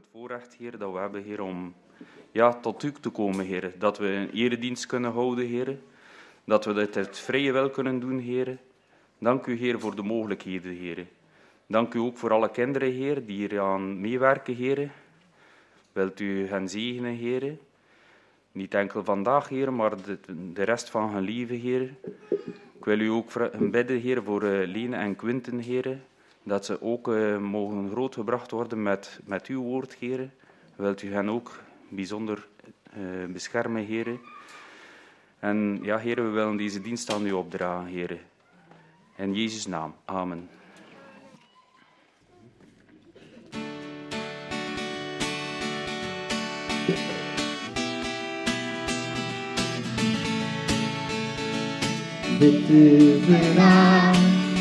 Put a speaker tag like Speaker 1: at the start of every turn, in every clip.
Speaker 1: het voorrecht, Heer, dat we hebben, Heer, om ja, tot u te komen, Heer. Dat we een eredienst kunnen houden, Heer. Dat we dit uit vrije wil kunnen doen, Heer. Dank u, Heer, voor de mogelijkheden, Heer. Dank u ook voor alle kinderen, Heer, die hier aan meewerken, Heer. Wilt u hen zegenen, Heer. Niet enkel vandaag, Heer, maar de, de rest van hun leven, Heer. Ik wil u ook bidden, Heer, voor uh, Lene en Quinten, Heer. Dat ze ook uh, mogen grootgebracht worden met, met uw woord, Heer. Wilt u hen ook bijzonder uh, beschermen, Heer. En ja, Heer, we willen deze dienst aan u opdragen, Heer. In Jezus' naam. Amen.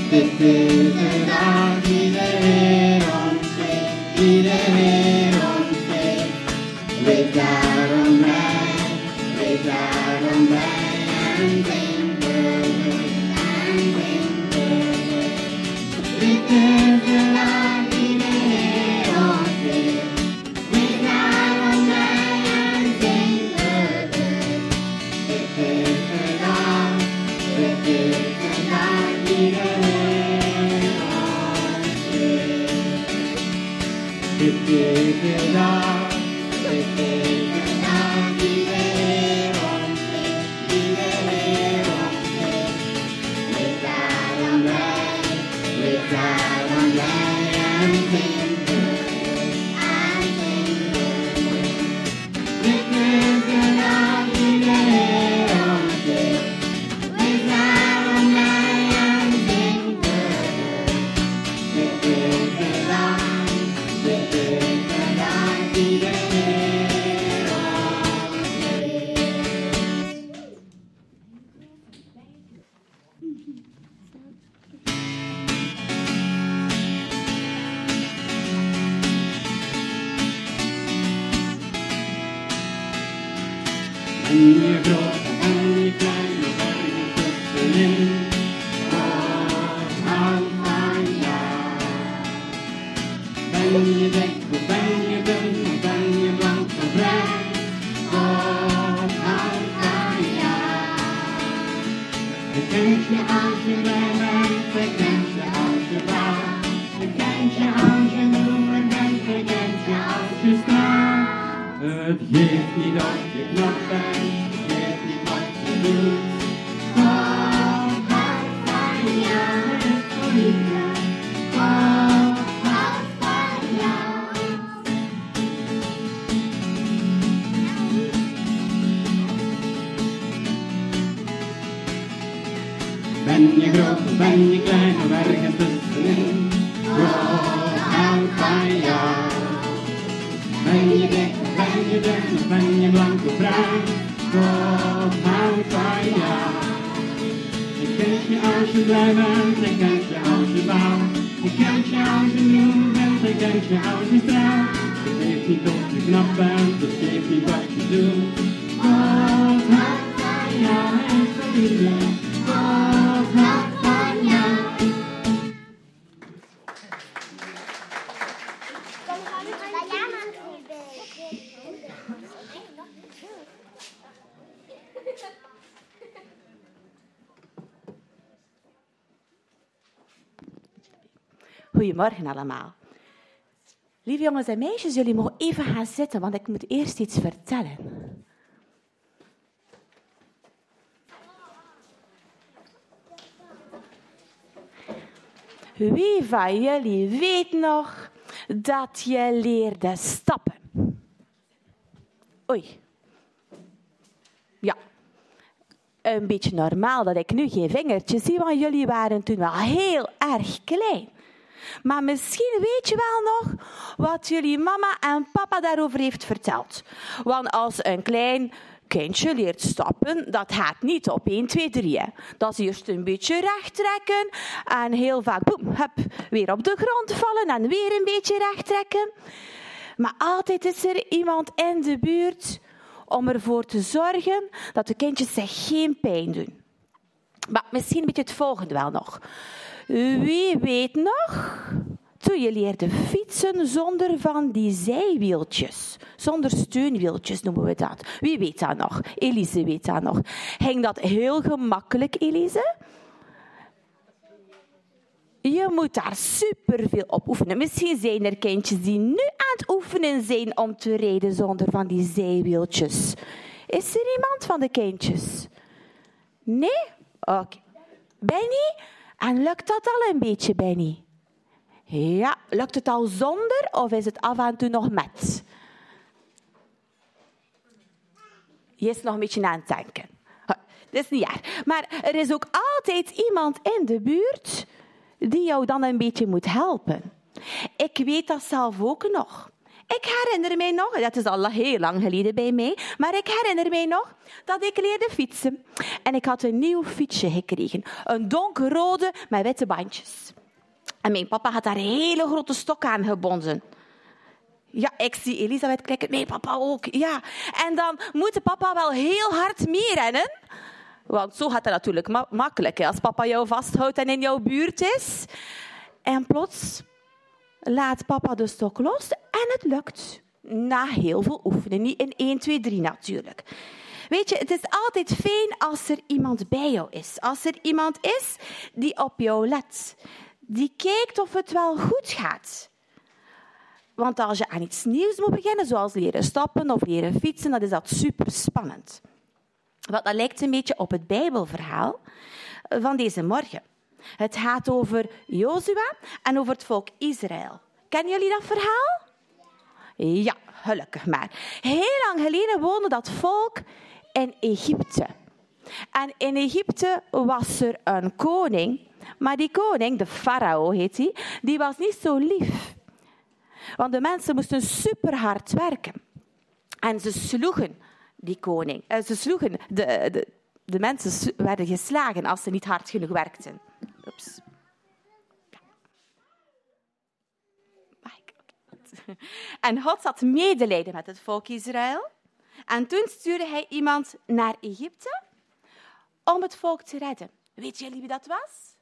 Speaker 2: De dag, dit is de dag die de Heer ontvangt, die de Heer ontvangt. Wees daarom blij, wees daarom blij en zing geluk, en zing geluk. Dit is de dag,
Speaker 3: Goedemorgen allemaal. Lieve jongens en meisjes, jullie mogen even gaan zitten, want ik moet eerst iets vertellen. Wie van jullie weet nog dat je leerde stappen? Oei. Ja. Een beetje normaal dat ik nu geen vingertjes zie, want jullie waren toen wel heel erg klein. Maar misschien weet je wel nog wat jullie mama en papa daarover heeft verteld. Want als een klein kindje leert stappen, dat gaat niet op 1, 2, 3. Dat is eerst een beetje recht trekken en heel vaak boem, hup, weer op de grond vallen en weer een beetje recht trekken. Maar altijd is er iemand in de buurt om ervoor te zorgen dat de kindjes zich geen pijn doen. Maar misschien weet je het volgende wel nog. Wie weet nog toen je leerde fietsen zonder van die zijwieltjes. Zonder steunwieltjes noemen we dat. Wie weet dat nog? Elise weet dat nog. Ging dat heel gemakkelijk, Elise? Je moet daar superveel op oefenen. Misschien zijn er kindjes die nu aan het oefenen zijn om te rijden zonder van die zijwieltjes. Is er iemand van de kindjes? Nee? Oké. Benny? En lukt dat al een beetje, Benny? Ja, lukt het al zonder of is het af en toe nog met? Je is nog een beetje aan het denken. Dat is niet erg. Maar er is ook altijd iemand in de buurt die jou dan een beetje moet helpen. Ik weet dat zelf ook nog. Ik herinner mij nog, dat is al heel lang geleden bij mij, maar ik herinner mij nog dat ik leerde fietsen. En ik had een nieuw fietsje gekregen. Een donkerrode met witte bandjes. En mijn papa had daar een hele grote stok aan gebonden. Ja, ik zie Elisabeth klikken. Mijn papa ook, ja. En dan moet papa wel heel hard meerennen. Want zo gaat het natuurlijk ma makkelijk. Als papa jou vasthoudt en in jouw buurt is. En plots laat papa de stok los en het lukt. Na heel veel oefenen. Niet in 1, 2, 3 natuurlijk. Weet je, het is altijd fijn als er iemand bij jou is. Als er iemand is die op jou let. Die kijkt of het wel goed gaat. Want als je aan iets nieuws moet beginnen, zoals leren stappen of leren fietsen, dan is dat super spannend. Want dat lijkt een beetje op het Bijbelverhaal van deze morgen. Het gaat over Jozua en over het volk Israël. Kennen jullie dat verhaal? Ja, gelukkig maar. Heel lang geleden woonde dat volk in Egypte. En in Egypte was er een koning, maar die koning, de farao heet hij, die was niet zo lief. Want de mensen moesten super hard werken. En ze sloegen die koning. Eh, ze sloegen, de, de, de mensen werden geslagen als ze niet hard genoeg werkten. Oeps. En God had medelijden met het volk Israël. En toen stuurde hij iemand naar Egypte om het volk te redden. Weet jullie wie dat was?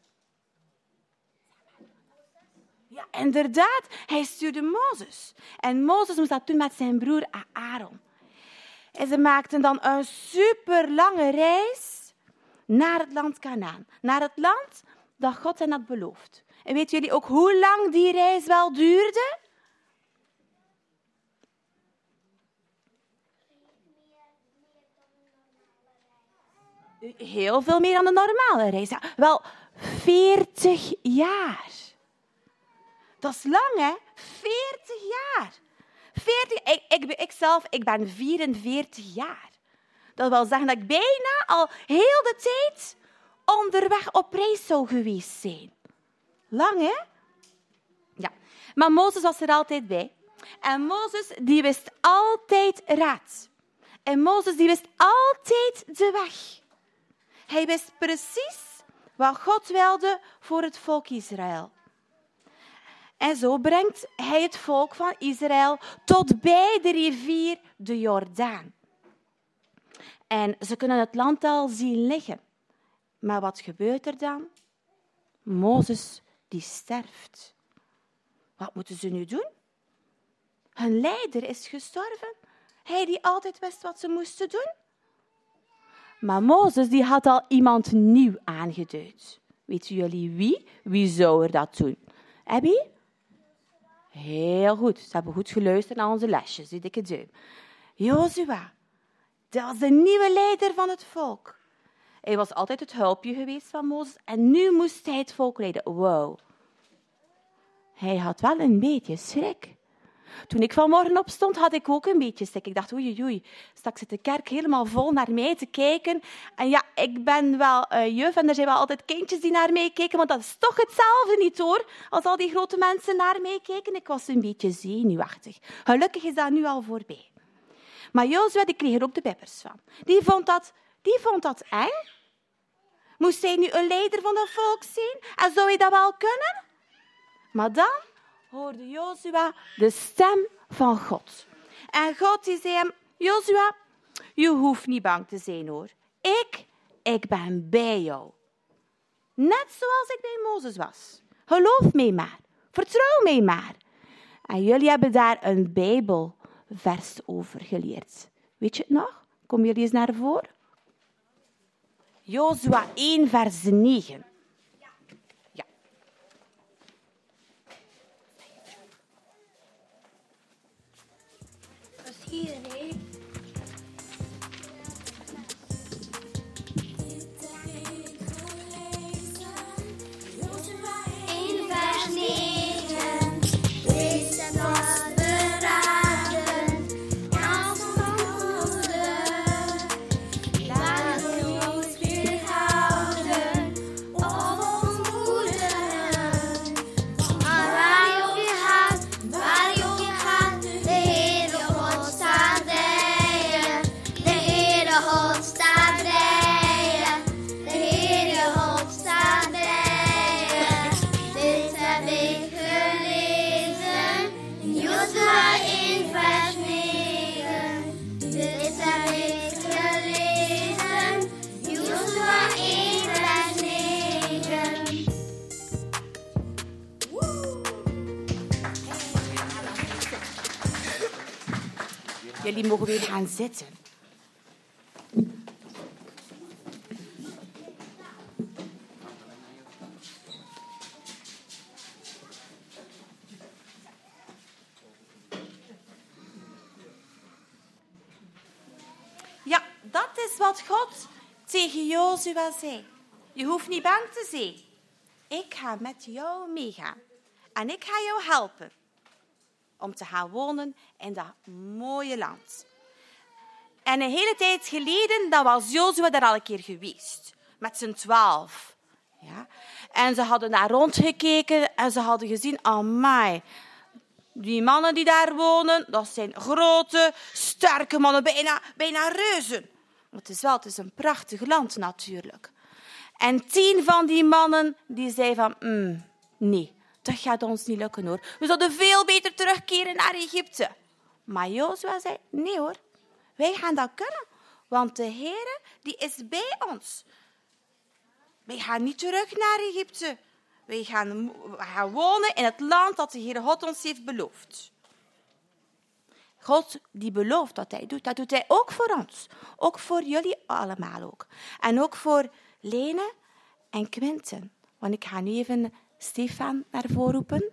Speaker 3: Ja, inderdaad. Hij stuurde Mozes. En Mozes moest dat met zijn broer Aaron. En ze maakten dan een super lange reis naar het land Canaan. Naar het land dat God hen had beloofd. En weten jullie ook hoe lang die reis wel duurde? Heel veel meer dan de normale reis. Ja, wel 40 jaar. Dat is lang, hè? 40 jaar. 40, ik, ik, ik zelf, ik ben 44 jaar. Dat wil zeggen dat ik bijna al heel de tijd onderweg op reis zou geweest zijn. Lang, hè? Ja. Maar Mozes was er altijd bij. En Mozes die wist altijd raad. En Mozes die wist altijd de weg. Hij wist precies wat God wilde voor het volk Israël. En zo brengt hij het volk van Israël tot bij de rivier de Jordaan. En ze kunnen het land al zien liggen. Maar wat gebeurt er dan? Mozes die sterft. Wat moeten ze nu doen? Hun leider is gestorven. Hij die altijd wist wat ze moesten doen. Maar Mozes die had al iemand nieuw aangeduid. Weten jullie wie? Wie zou er dat doen? Abby? Heel goed. Ze hebben goed geluisterd naar onze lesjes, die dikke duim. Jozua, dat was de nieuwe leider van het volk. Hij was altijd het hulpje geweest van Mozes en nu moest hij het volk leiden. Wow. Hij had wel een beetje schrik. Toen ik vanmorgen opstond, had ik ook een beetje schrik. Ik dacht, oei, oei, straks zit de kerk helemaal vol naar mij te kijken. En ja, ik ben wel uh, juf en er zijn wel altijd kindjes die naar mij kijken, maar dat is toch hetzelfde niet hoor, als al die grote mensen naar mij kijken. Ik was een beetje zenuwachtig. Gelukkig is dat nu al voorbij. Maar Jozua, die kreeg er ook de peppers van. Die vond dat, die vond dat eng. Moest hij nu een leider van het volk zijn? En zou hij dat wel kunnen? Maar dan hoorde Jozua de stem van God. En God die zei hem, Jozua, je hoeft niet bang te zijn hoor. Ik, ik ben bij jou. Net zoals ik bij Mozes was. Geloof mij maar. Vertrouw mij maar. En jullie hebben daar een Bijbelvers over geleerd. Weet je het nog? Kom jullie eens naar voren? Jozua 1, vers 9. Ja.
Speaker 4: Dat
Speaker 3: weer gaan zitten. Ja, dat is wat God tegen Jozua zei. Je hoeft niet bang te zijn. Ik ga met jou meegaan. En ik ga jou helpen om te gaan wonen in dat mooie land. En een hele tijd geleden, dan was Jozua daar al een keer geweest. Met zijn twaalf. Ja? En ze hadden daar rondgekeken en ze hadden gezien, amai, die mannen die daar wonen, dat zijn grote, sterke mannen, bijna, bijna reuzen. Maar het is wel, het is een prachtig land natuurlijk. En tien van die mannen, die zeiden van, "Mm, nee, dat gaat ons niet lukken hoor. We zouden veel beter terugkeren naar Egypte. Maar Jozua zei, nee hoor, wij gaan dat kunnen. Want de Heere, die is bij ons. Wij gaan niet terug naar Egypte. Wij gaan, gaan wonen in het land dat de Heere God ons heeft beloofd. God die belooft dat hij doet, dat doet hij ook voor ons. Ook voor jullie allemaal ook. En ook voor Lene en Quinten. Want ik ga nu even Stefan naar voren roepen.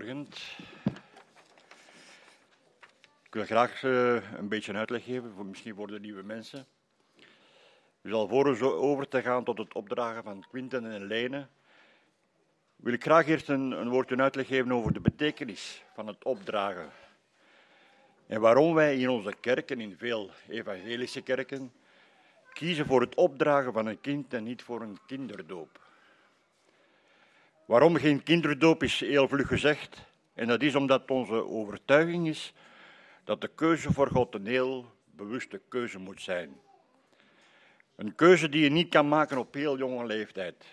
Speaker 5: Goedemorgen. Ik wil graag eh, een beetje een uitleg geven voor misschien voor de nieuwe mensen. Dus alvorens over te gaan tot het opdragen van Quinten en Lene, wil ik graag eerst een, een woord een uitleg geven over de betekenis van het opdragen. En waarom wij in onze kerken, in veel evangelische kerken, kiezen voor het opdragen van een kind en niet voor een kinderdoop. Waarom geen kinderdoop is heel vlug gezegd. En dat is omdat onze overtuiging is dat de keuze voor God een heel bewuste keuze moet zijn. Een keuze die je niet kan maken op heel jonge leeftijd.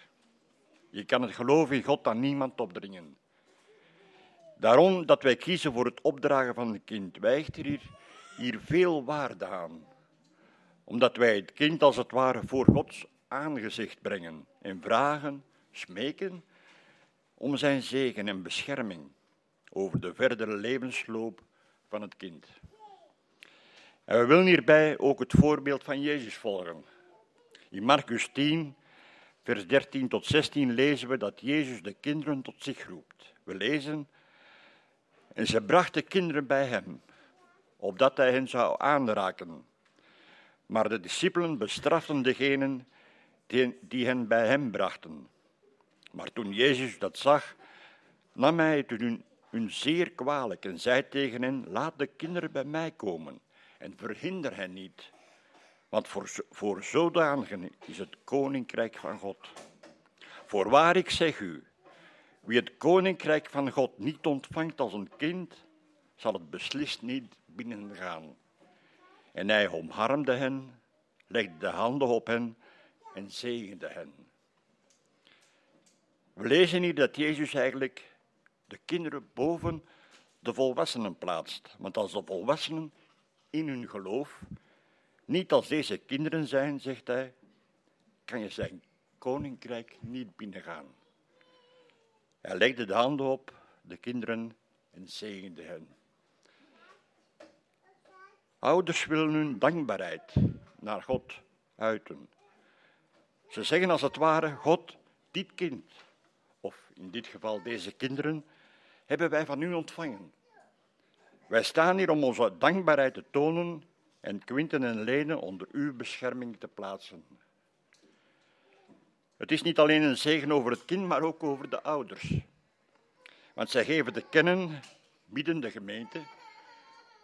Speaker 5: Je kan het geloof in God aan niemand opdringen. Daarom dat wij kiezen voor het opdragen van een kind. Wij hechten hier, hier veel waarde aan. Omdat wij het kind als het ware voor Gods aangezicht brengen en vragen, smeken om zijn zegen en bescherming over de verdere levensloop van het kind. En we willen hierbij ook het voorbeeld van Jezus volgen. In Marcus 10, vers 13 tot 16 lezen we dat Jezus de kinderen tot zich roept. We lezen, en ze brachten kinderen bij hem, opdat hij hen zou aanraken. Maar de discipelen bestraften degenen die, die hen bij hem brachten. Maar toen Jezus dat zag, nam hij het hun, zeer kwalijk en zei tegen hen, laat de kinderen bij mij komen en verhinder hen niet. Want voor, voor zodanigen is het koninkrijk van God. Voorwaar ik zeg u, wie het koninkrijk van God niet ontvangt als een kind, zal het beslist niet binnengaan. En hij omarmde hen, legde de handen op hen en zegende hen. We lezen hier dat Jezus eigenlijk de kinderen boven de volwassenen plaatst. Want als de volwassenen in hun geloof niet als deze kinderen zijn, zegt hij, kan je zijn koninkrijk niet binnengaan. Hij legde de handen op de kinderen en zegende hen. Ouders willen hun dankbaarheid naar God uiten. Ze zeggen als het ware, God, dit kind, of in dit geval deze kinderen, hebben wij van u ontvangen. Wij staan hier om onze dankbaarheid te tonen en Quinten en Lene onder uw bescherming te plaatsen. Het is niet alleen een zegen over het kind, maar ook over de ouders. Want zij geven te kennen, bieden de gemeente,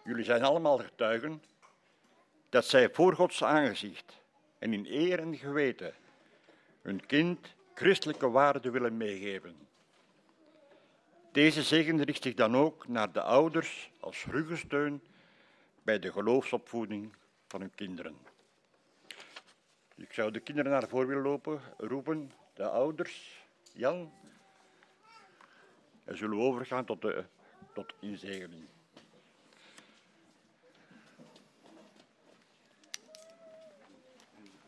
Speaker 5: jullie zijn allemaal getuigen, dat zij voor Gods aangezicht en in eer en geweten hun kind christelijke waarden willen meegeven. Deze zegen richt zich dan ook naar de ouders als ruggensteun bij de geloofsopvoeding van hun kinderen. Ik zou de kinderen naar voren willen lopen, roepen, de ouders, Jan. En zullen we overgaan tot, de, tot inzegening.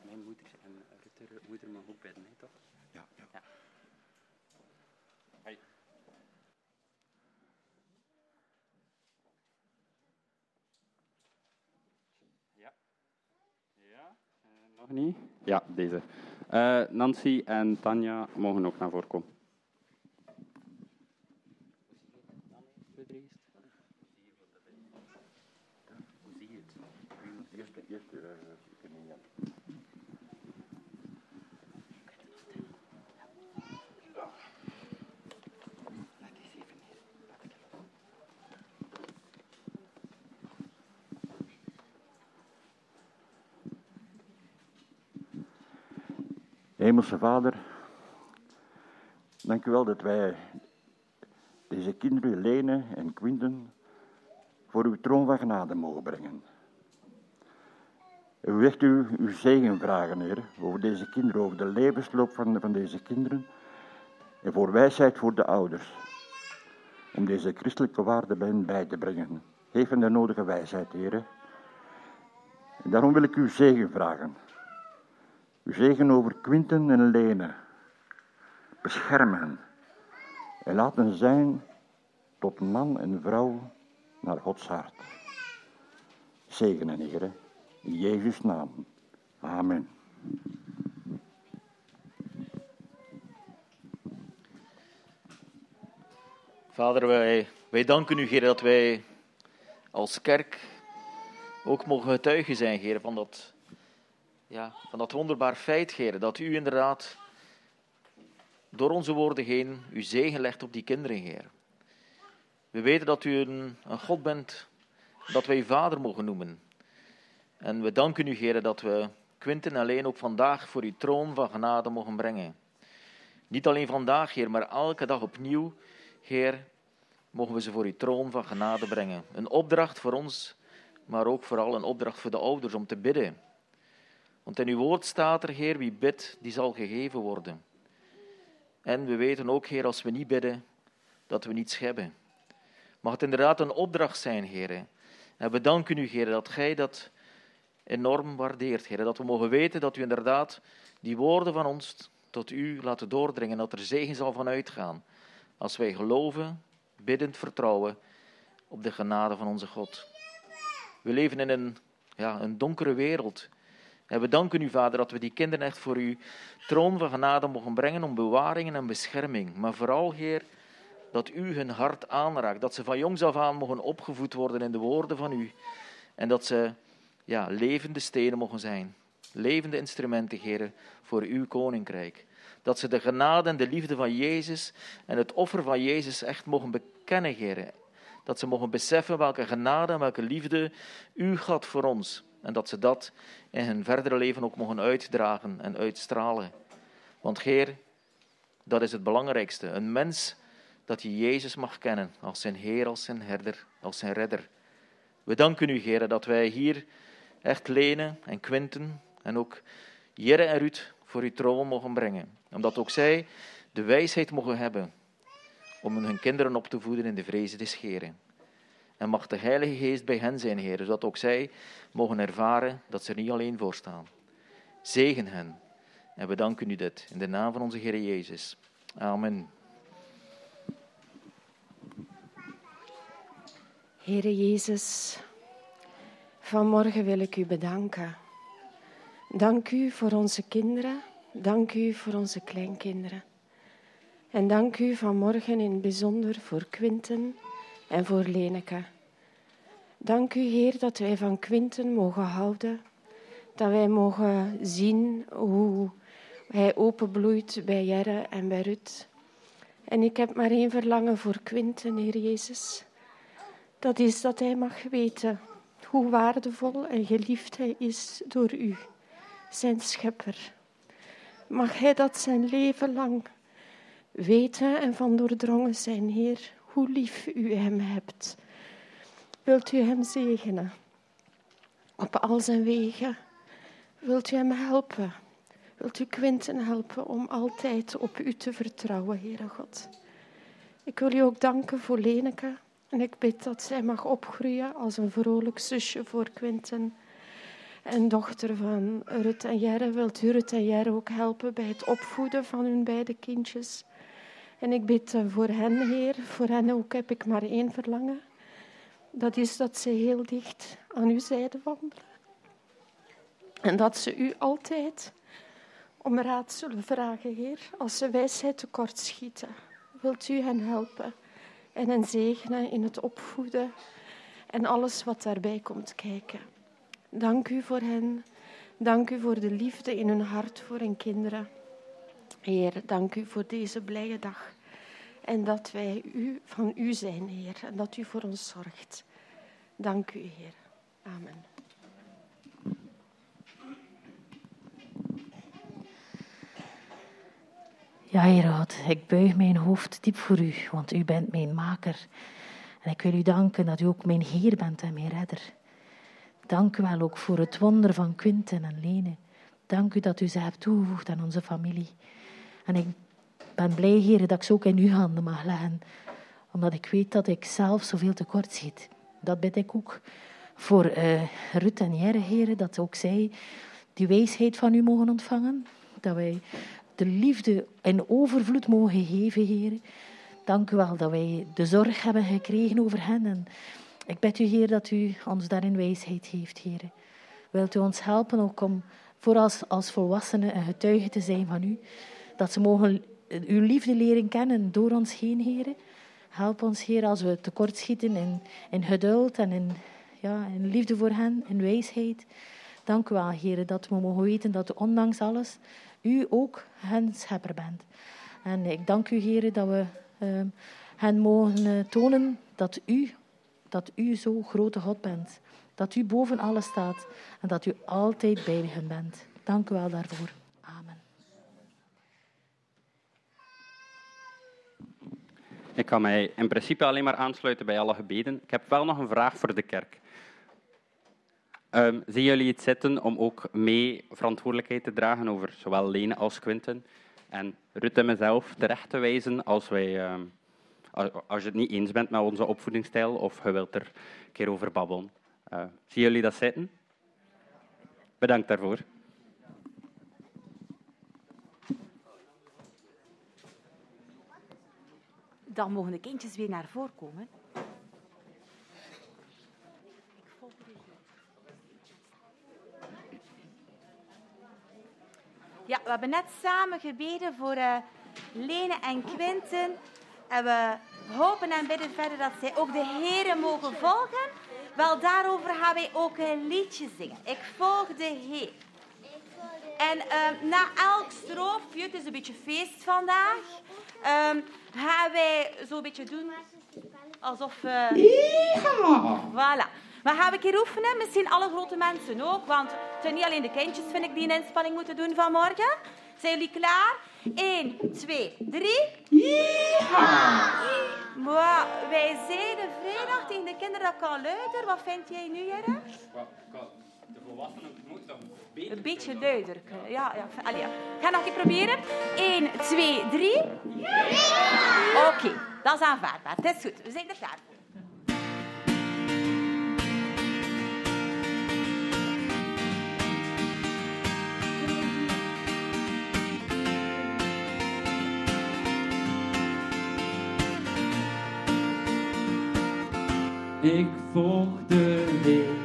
Speaker 1: Mijn moeder en Rutter, moeder mag ook bidden, hè, toch?
Speaker 5: Ja, ja.
Speaker 1: Ja. Hoi. Ja. Ja. eh, nog niet? Ja, deze. Eh, Nancy en Tanja mogen ook naar voren komen.
Speaker 5: Eerst, eerst uh, Jan. Hemelse Vader, dank u wel dat wij deze kinderen, Lene en Quinten, voor uw troon van genade mogen brengen. U wilt u uw zegen vragen, Heer, over deze kinderen, over de levensloop van, van deze kinderen en voor wijsheid voor de ouders, om deze christelijke waarden bij hen bij te brengen. Geef hen de nodige wijsheid, Heer. Daarom wil ik uw zegen vragen. Zegen over Quinten en Lene. Bescherm hen en laat hen zijn tot man en vrouw naar Gods hart. Zegen hen, Heer. In Jezus' naam. Amen.
Speaker 6: Vader, wij, wij danken u, Heer, dat wij als kerk ook mogen getuigen zijn, Heer, van dat, ja, van dat wonderbaar feit, Heer, dat u inderdaad door onze woorden heen uw zegen legt op die kinderen, Heer. We weten dat u een, een God bent, dat wij vader mogen noemen. En we danken u, Heer, dat we Quinten alleen ook vandaag voor uw troon van genade mogen brengen. Niet alleen vandaag, Heer, maar elke dag opnieuw, Heer, mogen we ze voor uw troon van genade brengen. Een opdracht voor ons, maar ook vooral een opdracht voor de ouders om te bidden. Want in uw woord staat er, Heer, wie bidt, die zal gegeven worden. En we weten ook, Heer, als we niet bidden, dat we niets hebben. Mag het inderdaad een opdracht zijn, Heer. En we danken u, Heer, dat gij dat enorm waardeert, Heer. Dat we mogen weten dat u inderdaad die woorden van ons tot u laten doordringen, dat er zegen zal van uitgaan. Als wij geloven, biddend vertrouwen op de genade van onze God. We leven in een, ja, een donkere wereld. En we danken u, Vader, dat we die kinderen echt voor uw troon van genade mogen brengen om bewaringen en bescherming. Maar vooral, Heer, dat u hun hart aanraakt. Dat ze van jongs af aan mogen opgevoed worden in de woorden van u. En dat ze ja, levende stenen mogen zijn. Levende instrumenten, Heer, voor uw koninkrijk. Dat ze de genade en de liefde van Jezus en het offer van Jezus echt mogen bekennen, Heer. Dat ze mogen beseffen welke genade en welke liefde u had voor ons. En dat ze dat in hun verdere leven ook mogen uitdragen en uitstralen. Want Heer, dat is het belangrijkste. Een mens dat hij Jezus mag kennen als zijn Heer, als zijn herder, als zijn redder. We danken u, Heer, dat wij hier echt Lene en Quinten en ook Jere en Ruud voor uw troon mogen brengen. Omdat ook zij de wijsheid mogen hebben om hun kinderen op te voeden in de vrezen des Heren. En mag de Heilige Geest bij hen zijn, Heer, zodat ook zij mogen ervaren dat ze er niet alleen voor staan. Zegen hen. En we danken u dit in de naam van onze Heer Jezus. Amen.
Speaker 7: Heere Jezus, vanmorgen wil ik u bedanken. Dank u voor onze kinderen, dank u voor onze kleinkinderen. En dank u vanmorgen in het bijzonder voor Quinten en voor Leneke. Dank u, Heer, dat wij van Quinten mogen houden, dat wij mogen zien hoe hij openbloeit bij Jerre en bij Rut. En ik heb maar één verlangen voor Quinten, Heer Jezus. Dat is dat hij mag weten hoe waardevol en geliefd hij is door u, zijn schepper. Mag hij dat zijn leven lang weten en van doordrongen zijn, Heer, hoe lief u hem hebt. Wilt u hem zegenen op al zijn wegen? Wilt u hem helpen? Wilt u Quinten helpen om altijd op u te vertrouwen, Heere God? Ik wil u ook danken voor Leneke. En ik bid dat zij mag opgroeien als een vrolijk zusje voor Quinten. En dochter van Rut en Jerre. Wilt u Rut en Jerre ook helpen bij het opvoeden van hun beide kindjes? En ik bid eh, voor hen, Heer. Voor hen ook heb ik maar één verlangen. Dat is dat ze heel dicht aan uw zijde wandelen. En dat ze u altijd om raad zullen vragen, Heer, als ze wijsheid tekort schieten. Wilt u hen helpen en hen zegenen in het opvoeden en alles wat daarbij komt kijken. Dank u voor hen. Dank u voor de liefde in hun hart voor hun kinderen. Heer, dank u voor deze blije dag. En dat wij u, van u zijn, Heer. En dat u voor ons zorgt. Dank u, Heer. Amen.
Speaker 8: Ja, Heer God, ik buig mijn hoofd diep voor u, want u bent mijn maker. En ik wil u danken dat u ook mijn Heer bent en mijn redder. Dank u wel ook voor het wonder van Quinten en Lene. Dank u dat u ze hebt toegevoegd aan onze familie. En ik ben blij, Heer, dat ik ze ook in uw handen mag leggen, omdat ik weet dat ik zelf zoveel tekort schiet. Dat bid ik ook voor uh, Rut en Jerre, Heer, dat ook zij die wijsheid van u mogen ontvangen. Dat wij de liefde in overvloed mogen geven, Heer. Dank u wel dat wij de zorg hebben gekregen over hen. En ik bid u, Heer, dat u ons daarin wijsheid geeft, Heer. Wilt u ons helpen ook om voor als, als volwassenen een getuige te zijn van u. Dat ze mogen uw liefde leren kennen door ons heen, Heer. Help ons, Heer, als we tekortschieten in, in geduld en in, ja, in liefde voor hen, in wijsheid. Dank u wel, Heer, dat we mogen weten dat ondanks alles u ook hen schepper bent. En ik dank u, Heer, dat we uh, hen mogen uh, tonen dat u, dat u zo grote God bent. Dat u boven alles staat en dat u altijd bij hen bent. Dank u wel daarvoor. Amen.
Speaker 9: Ik kan mij in principe alleen maar aansluiten bij alle gebeden. Ik heb wel nog een vraag voor de kerk. Um, zien jullie het zitten om ook mee verantwoordelijkheid te dragen over zowel Lene als Quinten? En Rutte en mezelf terecht te wijzen als, wij, um, als je het niet eens bent met onze opvoedingsstijl of je wilt er een keer over babbelen. Uh, zien jullie dat zitten? Bedankt daarvoor.
Speaker 3: Dan mogen de kindjes weer naar voren komen. Ja, we hebben net samen gebeden voor uh, Lene en Quinten. En we hopen en bidden verder dat zij ook de Heren mogen volgen. Wel, daarover gaan wij ook een liedje zingen. Ik volg de Heer. En um, na elk stroofje, het is een beetje feest vandaag, um, gaan wij zo'n beetje doen alsof... Uh. Voilà. Maar gaan we een keer oefenen? Misschien alle grote mensen ook, want het zijn niet alleen de kindjes, vind ik, die een inspanning moeten doen vanmorgen. Zijn jullie klaar? 1, 2, 3.
Speaker 10: Ja!
Speaker 3: Maar wij zeiden vrijdag tegen de kinderen dat kan luider. Wat vind jij nu, Jere?
Speaker 9: De volwassenen moeten nog beter
Speaker 3: Een beetje
Speaker 9: kunnen.
Speaker 3: Ja, ja. Allee, ja. Ga nog een keer proberen. 1, 2, 3. Oké, dat is aanvaardbaar. Het is goed. We zijn er klaar voor.
Speaker 2: Ik volg de Heer,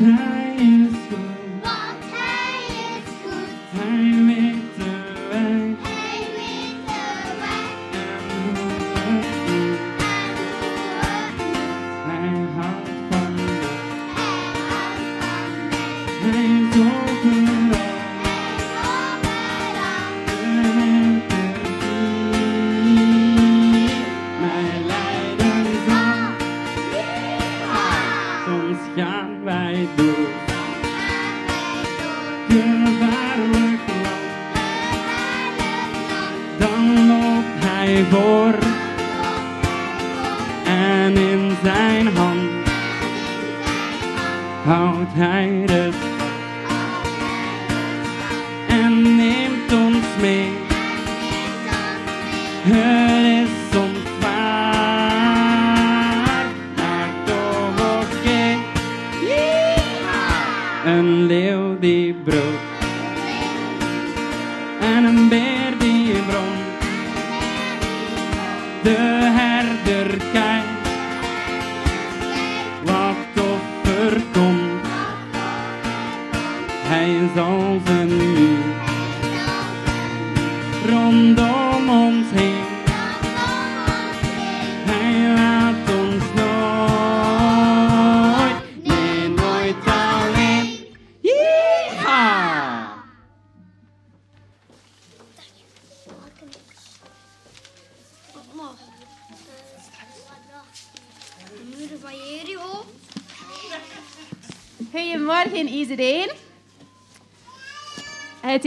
Speaker 2: want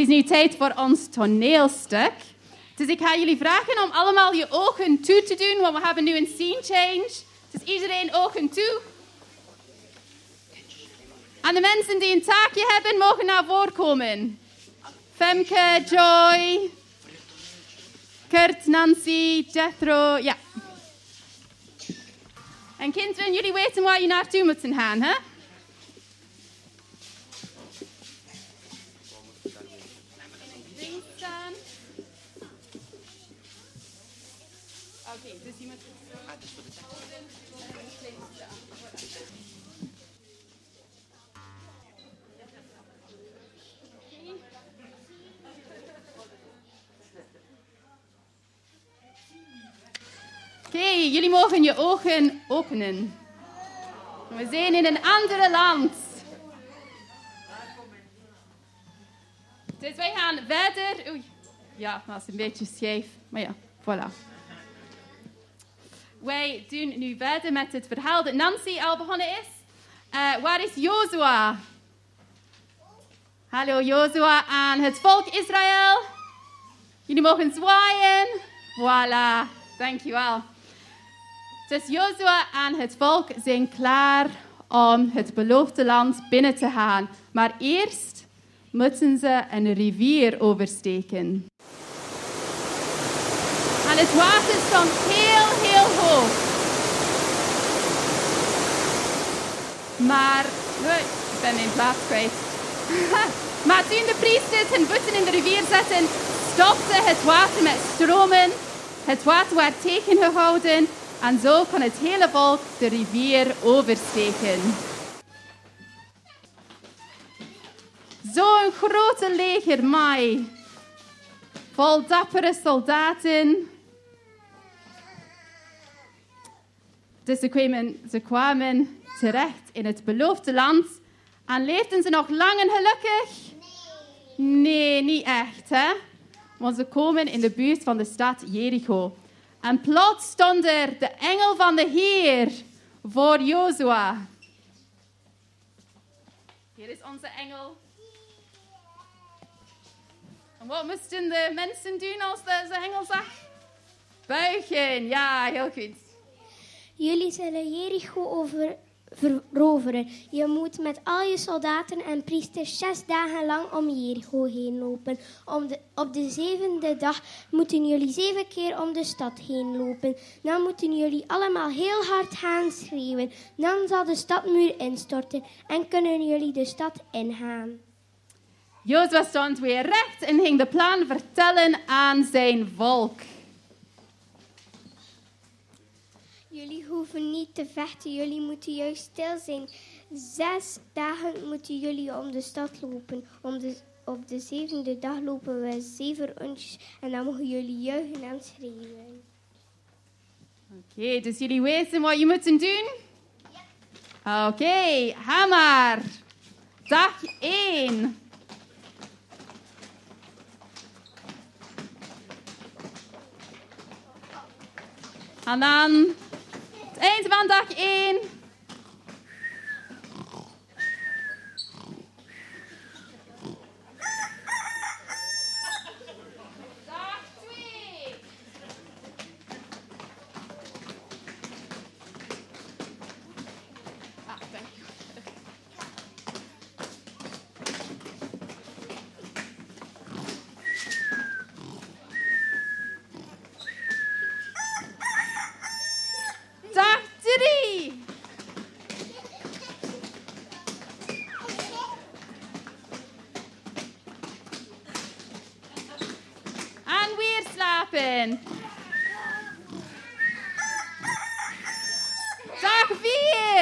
Speaker 2: is
Speaker 11: nu tijd voor ons toneelstuk. Dus ik ga jullie vragen om allemaal je ogen toe te doen, want we hebben nu een scene change. Dus iedereen ogen toe. En de mensen die een taakje hebben, mogen naar voren komen. Femke, Joy, Kurt, Nancy, Jethro, ja. En kinderen, jullie weten waar je naartoe moeten gaan, hè? Jullie mogen je ogen openen. We zijn in een andere land. Dus wij gaan verder. Oei. Ja, dat is een beetje scheef. Maar ja, voilà. Wij doen nu verder met het verhaal dat Nancy al begonnen is. Eh, waar is Jozua? Hallo Jozua aan het volk Israël. Jullie mogen zwaaien. Voilà, dankjewel. Dus Jozua en het volk zijn klaar om het beloofde land binnen te gaan. Maar eerst moeten ze een rivier oversteken. En het water stond heel, heel hoog. Maar, ik ben mijn plaats kwijt. maar toen de priesters hun voeten in de rivier zetten, stopte het water met stromen. Het water werd tegengehouden en zo kon het hele volk de rivier oversteken. Zo'n grote leger Mai, vol dappere soldaten. Dus ze kwamen, ze kwamen terecht in het beloofde land en leefden ze nog lang en gelukkig? Nee, niet echt, hè? Want ze komen in de buurt van de stad Jericho. En plots stond er de engel van de Heer voor Jozua. Hier is onze engel. En wat moesten de mensen doen als de, de engel zag? Buigen, ja, heel goed.
Speaker 4: Jullie zullen Jericho
Speaker 12: veroveren. Je moet met al je soldaten en priesters zes dagen lang om Jericho heen lopen. Om op de zevende dag moeten jullie zeven keer om de stad heen lopen. Dan moeten jullie allemaal heel hard gaan schreeuwen. Dan zal de stadmuur instorten en kunnen jullie de stad ingaan.
Speaker 11: Jozua stond weer recht en ging de plan vertellen aan zijn volk.
Speaker 12: Jullie hoeven niet te vechten, jullie moeten juist stil zijn. Zes dagen moeten jullie om de stad lopen. Om de, op de zevende dag lopen we zeven rondjes en dan mogen jullie juichen en schreeuwen.
Speaker 11: Oké, dus jullie weten wat je moet doen? Oké, ga maar. Dag 1. En eind van dag 1.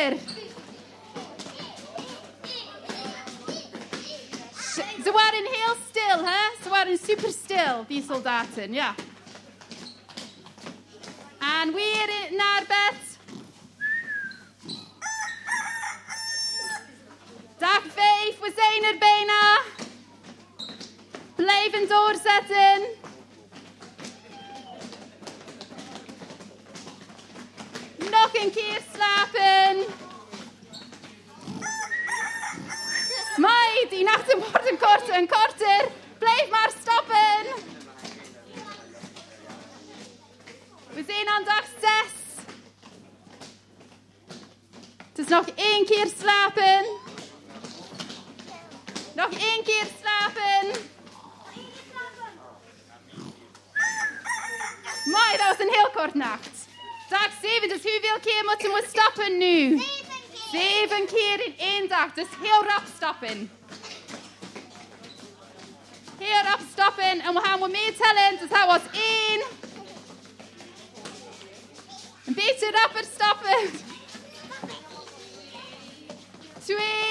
Speaker 11: 4. Ze waren heel stil, hè? Ze waren super stil, die soldaten, ja. En weer naar bed. Dag 5, we zijn er bijna. Blijven doorzetten. Een keer slapen. Mai, die nachten worden korter en korter. Blijf maar stappen. We zijn aan dag 6. Het is nog één keer slapen. Nog één keer slapen. Mooi, dat was een heel kort nacht. Dag 7, dus hoeveel keer moeten we stappen nu? Zeven keer in één dag, dus heel rap stappen. Heel rap stappen en we gaan we meetellen. Dus dat was één. Een beetje rapper stappen. Twee.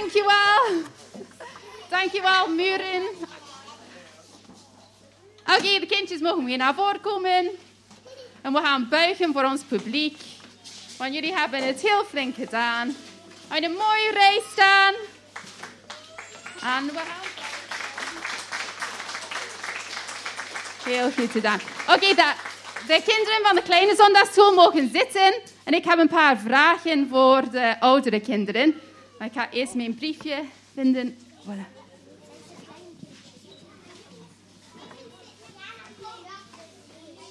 Speaker 11: Dankjewel. Dankjewel, Muren. Oké, de kindjes mogen weer naar voren komen. En we gaan buigen voor ons publiek. Want jullie hebben het heel flink gedaan. In een mooie rij staan. En we gaan... Heel goed gedaan. Oké, da- de kinderen van de kleine zondagschool mogen zitten. En ik heb een paar vragen voor de oudere kinderen. Maar ik ga eerst mijn briefje vinden. Voilà.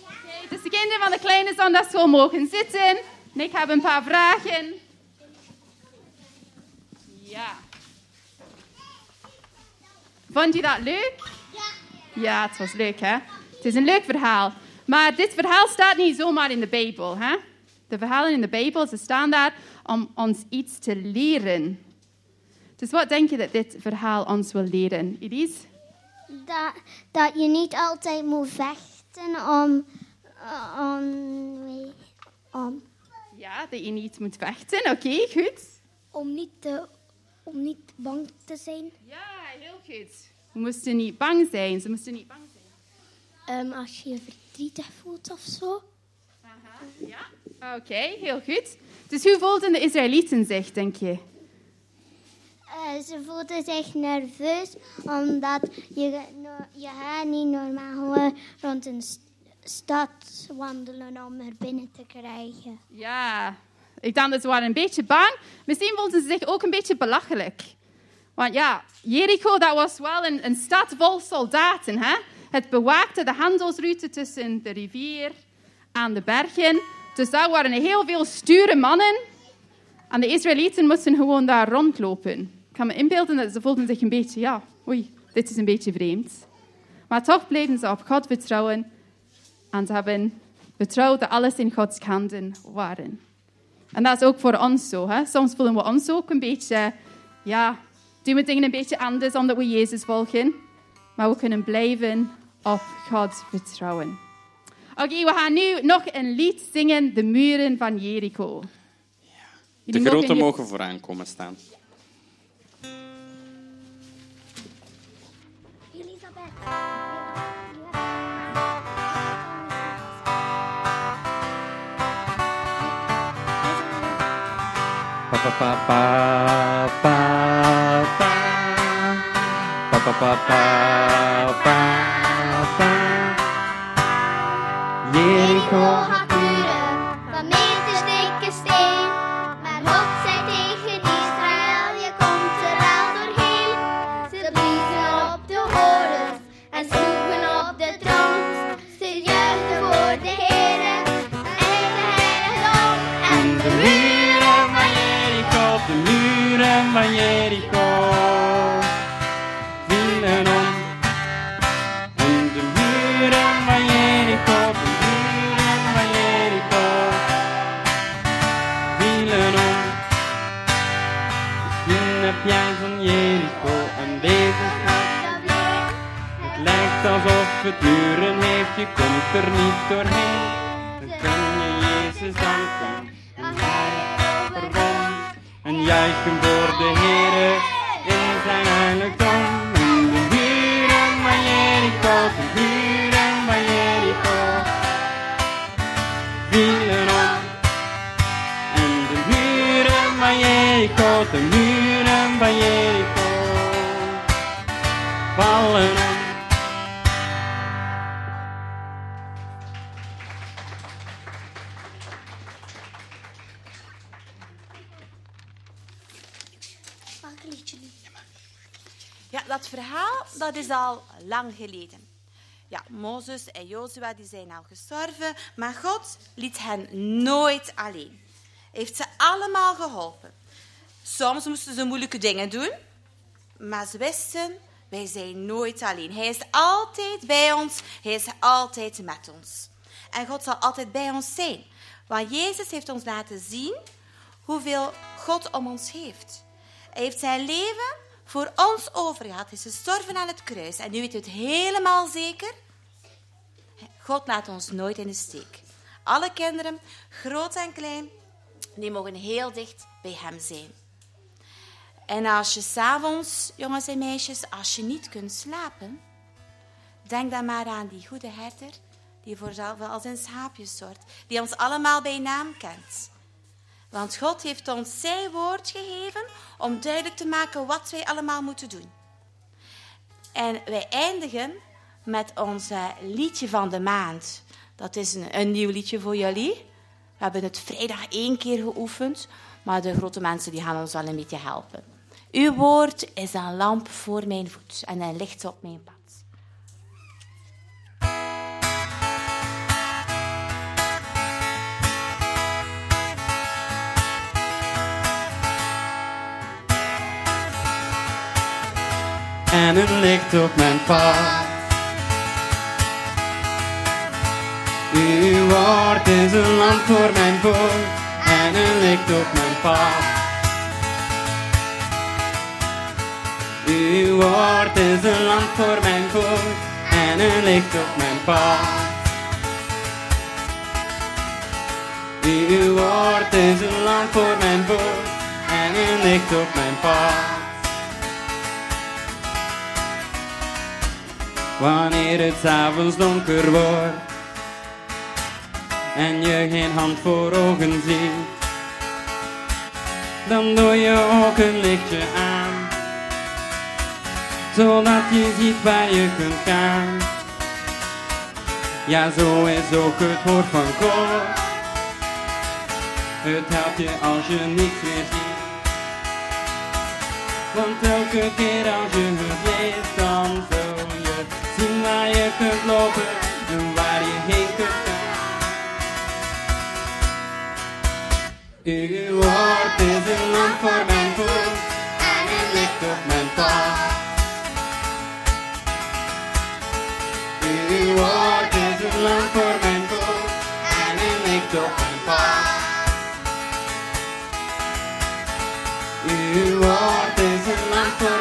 Speaker 11: Oké, dus de kinderen van de kleine zondagschool mogen zitten. En ik heb een paar vragen. Ja. Vond je dat leuk? Ja. Ja, het was leuk, hè? Het is een leuk verhaal. Maar dit verhaal staat niet zomaar in de Bijbel, hè? De verhalen in de Bijbel, ze staan daar om ons iets te leren. Dus wat denk je dat dit verhaal ons wil leren, Elise?
Speaker 13: Dat, dat je niet altijd moet vechten om, om, om,
Speaker 11: Ja, dat je niet moet vechten. Oké, goed.
Speaker 13: om, niet te, om niet bang te zijn.
Speaker 11: Ja, heel goed. We moesten niet bang zijn. Ze moesten niet bang zijn.
Speaker 13: Ehm, als je je verdrietig voelt of zo.
Speaker 11: Ja? Oké, heel goed. Dus hoe voelden de Israëlieten zich, denk je?
Speaker 13: Eh, ze voelden zich nerveus omdat je, je gaat niet normaal rond een st- stad wandelen om er binnen te krijgen.
Speaker 11: Ja, ik dacht dat ze waren een beetje bang. Misschien voelden ze zich ook een beetje belachelijk. Want ja, Jericho, dat was wel een, een stad vol soldaten. Hè? Het bewaakte de handelsroute tussen de rivier en de bergen. Dus daar waren heel veel sture mannen. En de Israëlieten moesten gewoon daar rondlopen. Ik kan me inbeelden dat ze voelden zich een beetje, ja, oei, dit is een beetje vreemd. Maar toch bleven ze op God vertrouwen. En ze hebben vertrouwd dat alles in Gods handen waren. En dat is ook voor ons zo. Hè? Soms voelen we ons ook een beetje, ja, doen we dingen een beetje anders omdat we Jezus volgen. Maar we kunnen blijven op God vertrouwen. Oké, we gaan nu nog een lied zingen, De Muren van Jericho.
Speaker 2: De
Speaker 11: Jullie
Speaker 2: grote
Speaker 11: hier-
Speaker 2: mogen vooraan komen staan.
Speaker 13: Elisabeth.
Speaker 2: Pa pa pa pa pa pa pa pa pa pa pa pa
Speaker 13: 家に紅 er
Speaker 2: niet doorheen. Dan kun je Jezus danken en hij overwon. En juichen voor de Heere
Speaker 3: dat is al lang geleden. Ja, Mozes en Jozua die zijn al gestorven, maar God liet hen nooit alleen. Hij heeft ze allemaal geholpen. Soms moesten ze moeilijke dingen doen, maar ze wisten, wij zijn nooit alleen. Hij is altijd bij ons, hij is altijd met ons. En God zal altijd bij ons zijn. Want Jezus heeft ons laten zien hoeveel God om ons heeft. Hij heeft zijn leven voor ons overgehad. Hij is gestorven aan het kruis. En nu weet u het helemaal zeker. God laat ons nooit in de steek. Alle kinderen, groot en klein, die mogen heel dicht bij hem zijn. En als je s'avonds, jongens en meisjes, als je niet kunt slapen, denk dan maar aan die goede herder die voor al zijn schaapjes zorgt, die ons allemaal bij naam kent. Want God heeft ons zijn woord gegeven om duidelijk te maken wat wij allemaal moeten doen. En wij eindigen met ons eh, liedje van de maand. Dat is een, een nieuw liedje voor jullie. We hebben het vrijdag één keer geoefend, maar de grote mensen die gaan ons al een beetje helpen. Uw woord is een lamp voor mijn voet en een licht op mijn pad.
Speaker 2: En een licht op mijn pad. Uw woord is een lamp voor mijn voet en een licht op mijn pad. Uw woord is een lamp voor mijn voet en een licht op mijn pad. Uw woord is een lamp voor mijn voet en een licht op mijn pad. Wanneer het s'avonds donker wordt en je geen hand voor ogen ziet, dan doe je ook een lichtje aan, zodat je ziet waar je kunt gaan. Ja, zo is ook het woord van God. Het helpt je als je niks meer ziet. Want elke keer als je het leest, dan waar je kunt lopen en waar je heen kunt gaan. Uw woord is een lamp voor mijn voet en een licht op mijn pad. Uw woord is een lamp voor mijn voet en een licht op mijn pad. Uw woord is een lamp voor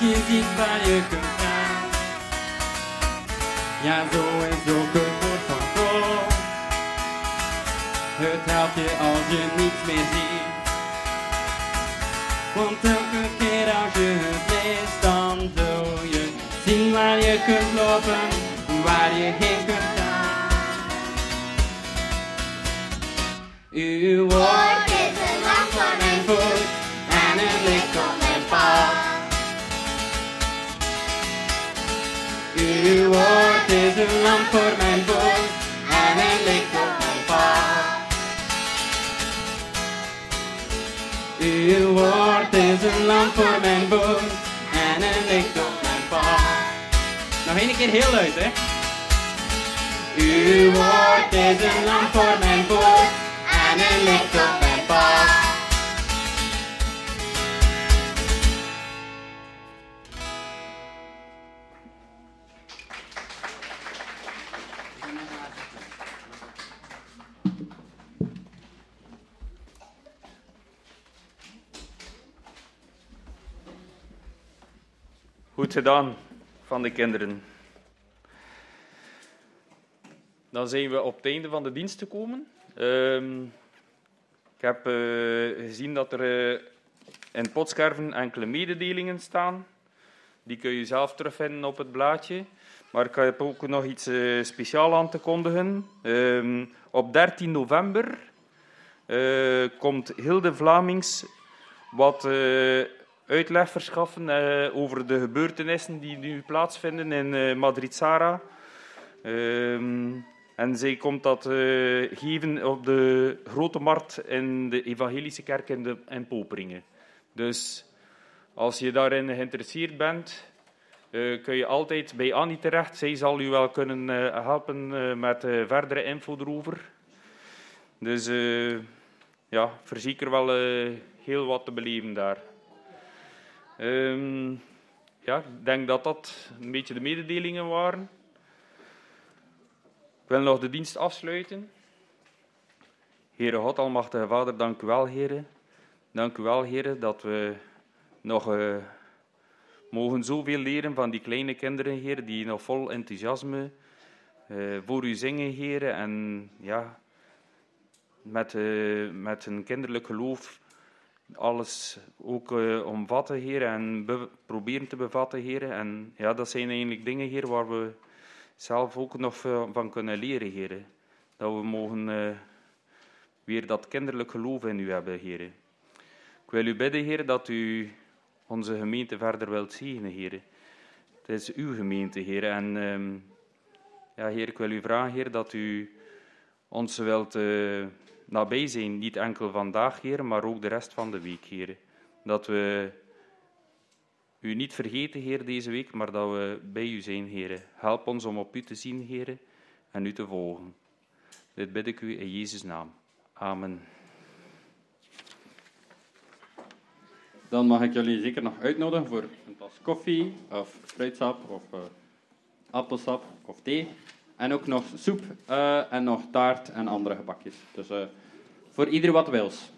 Speaker 2: ziet waar je kunt gaan. Ja, zo is ook het woord van God. Het helpt je als je niets meer ziet. Want elke keer als je het leest, dan zul je zien waar je kunt lopen, waar je heen kunt gaan. Uw woord
Speaker 4: is een lamp voor mijn
Speaker 2: voet Uw woord is een lamp voor mijn voet en een licht op mijn pad. Uw woord is een lamp voor mijn voet en een licht op mijn pad. Nog één keer heel luid, hè? Uw woord is een lamp voor mijn voet en een licht op mijn pad.
Speaker 1: Gedaan van de kinderen. Dan zijn we op het einde van de dienst gekomen. Ehm, ik heb eh, gezien dat er eh, in potscherven enkele mededelingen staan. Die kun je zelf terugvinden op het blaadje. Maar ik heb ook nog iets uh, speciaals aan te kondigen. Ehm, op 13 november eh, komt Hilde Vlamings wat eh, uitleg verschaffen eh, over de gebeurtenissen die nu plaatsvinden in eh Madrid-Sara. Ehm, en zij komt dat eh, geven op de Grote Markt in de Evangelische Kerk in, de, in Poperingen. Dus als je daarin geïnteresseerd bent, kun je altijd bij Annie terecht. Zij zal u wel kunnen helpen met verdere info erover. Dus ja, verzeker wel heel wat te beleven daar. Ehm, ja, ik denk dat dat een beetje de mededelingen waren. Ik wil nog de dienst afsluiten. Heere God, Almachtige Vader, dank u wel, heren. Dank u wel, heren, dat we nog eh, mogen zoveel leren van die kleine kinderen, heren, die nog vol enthousiasme eh, voor u zingen, Heer. En ja, met, eh, met een kinderlijk geloof alles ook eh, omvatten, Heer. En be- proberen te bevatten, Heer. En ja, dat zijn eigenlijk dingen, Heer, waar we zelf ook nog veel van kunnen leren, Heer. Dat we mogen eh, weer dat kinderlijk geloof in u hebben, Heer. Ik wil u bidden, Heer, dat u onze gemeente verder wilt zegenen, Heer. Het is uw gemeente, Heer. En ehm, ja, Heer, ik wil u vragen, Heer, dat u ons wilt eh, nabij zijn. Niet enkel vandaag, Heer, maar ook de rest van de week, Heer. Dat we u niet vergeten, Heer, deze week, maar dat we bij u zijn, Heer. Help ons om op u te zien, Heer, en u te volgen. Dit bid ik u in Jezus' naam. Amen.
Speaker 9: Dan mag ik jullie zeker nog uitnodigen voor een tas koffie, of fruitsap, of eh, appelsap, of thee. En ook nog soep, eh, en nog taart en andere gebakjes. Dus eh, voor ieder wat wils.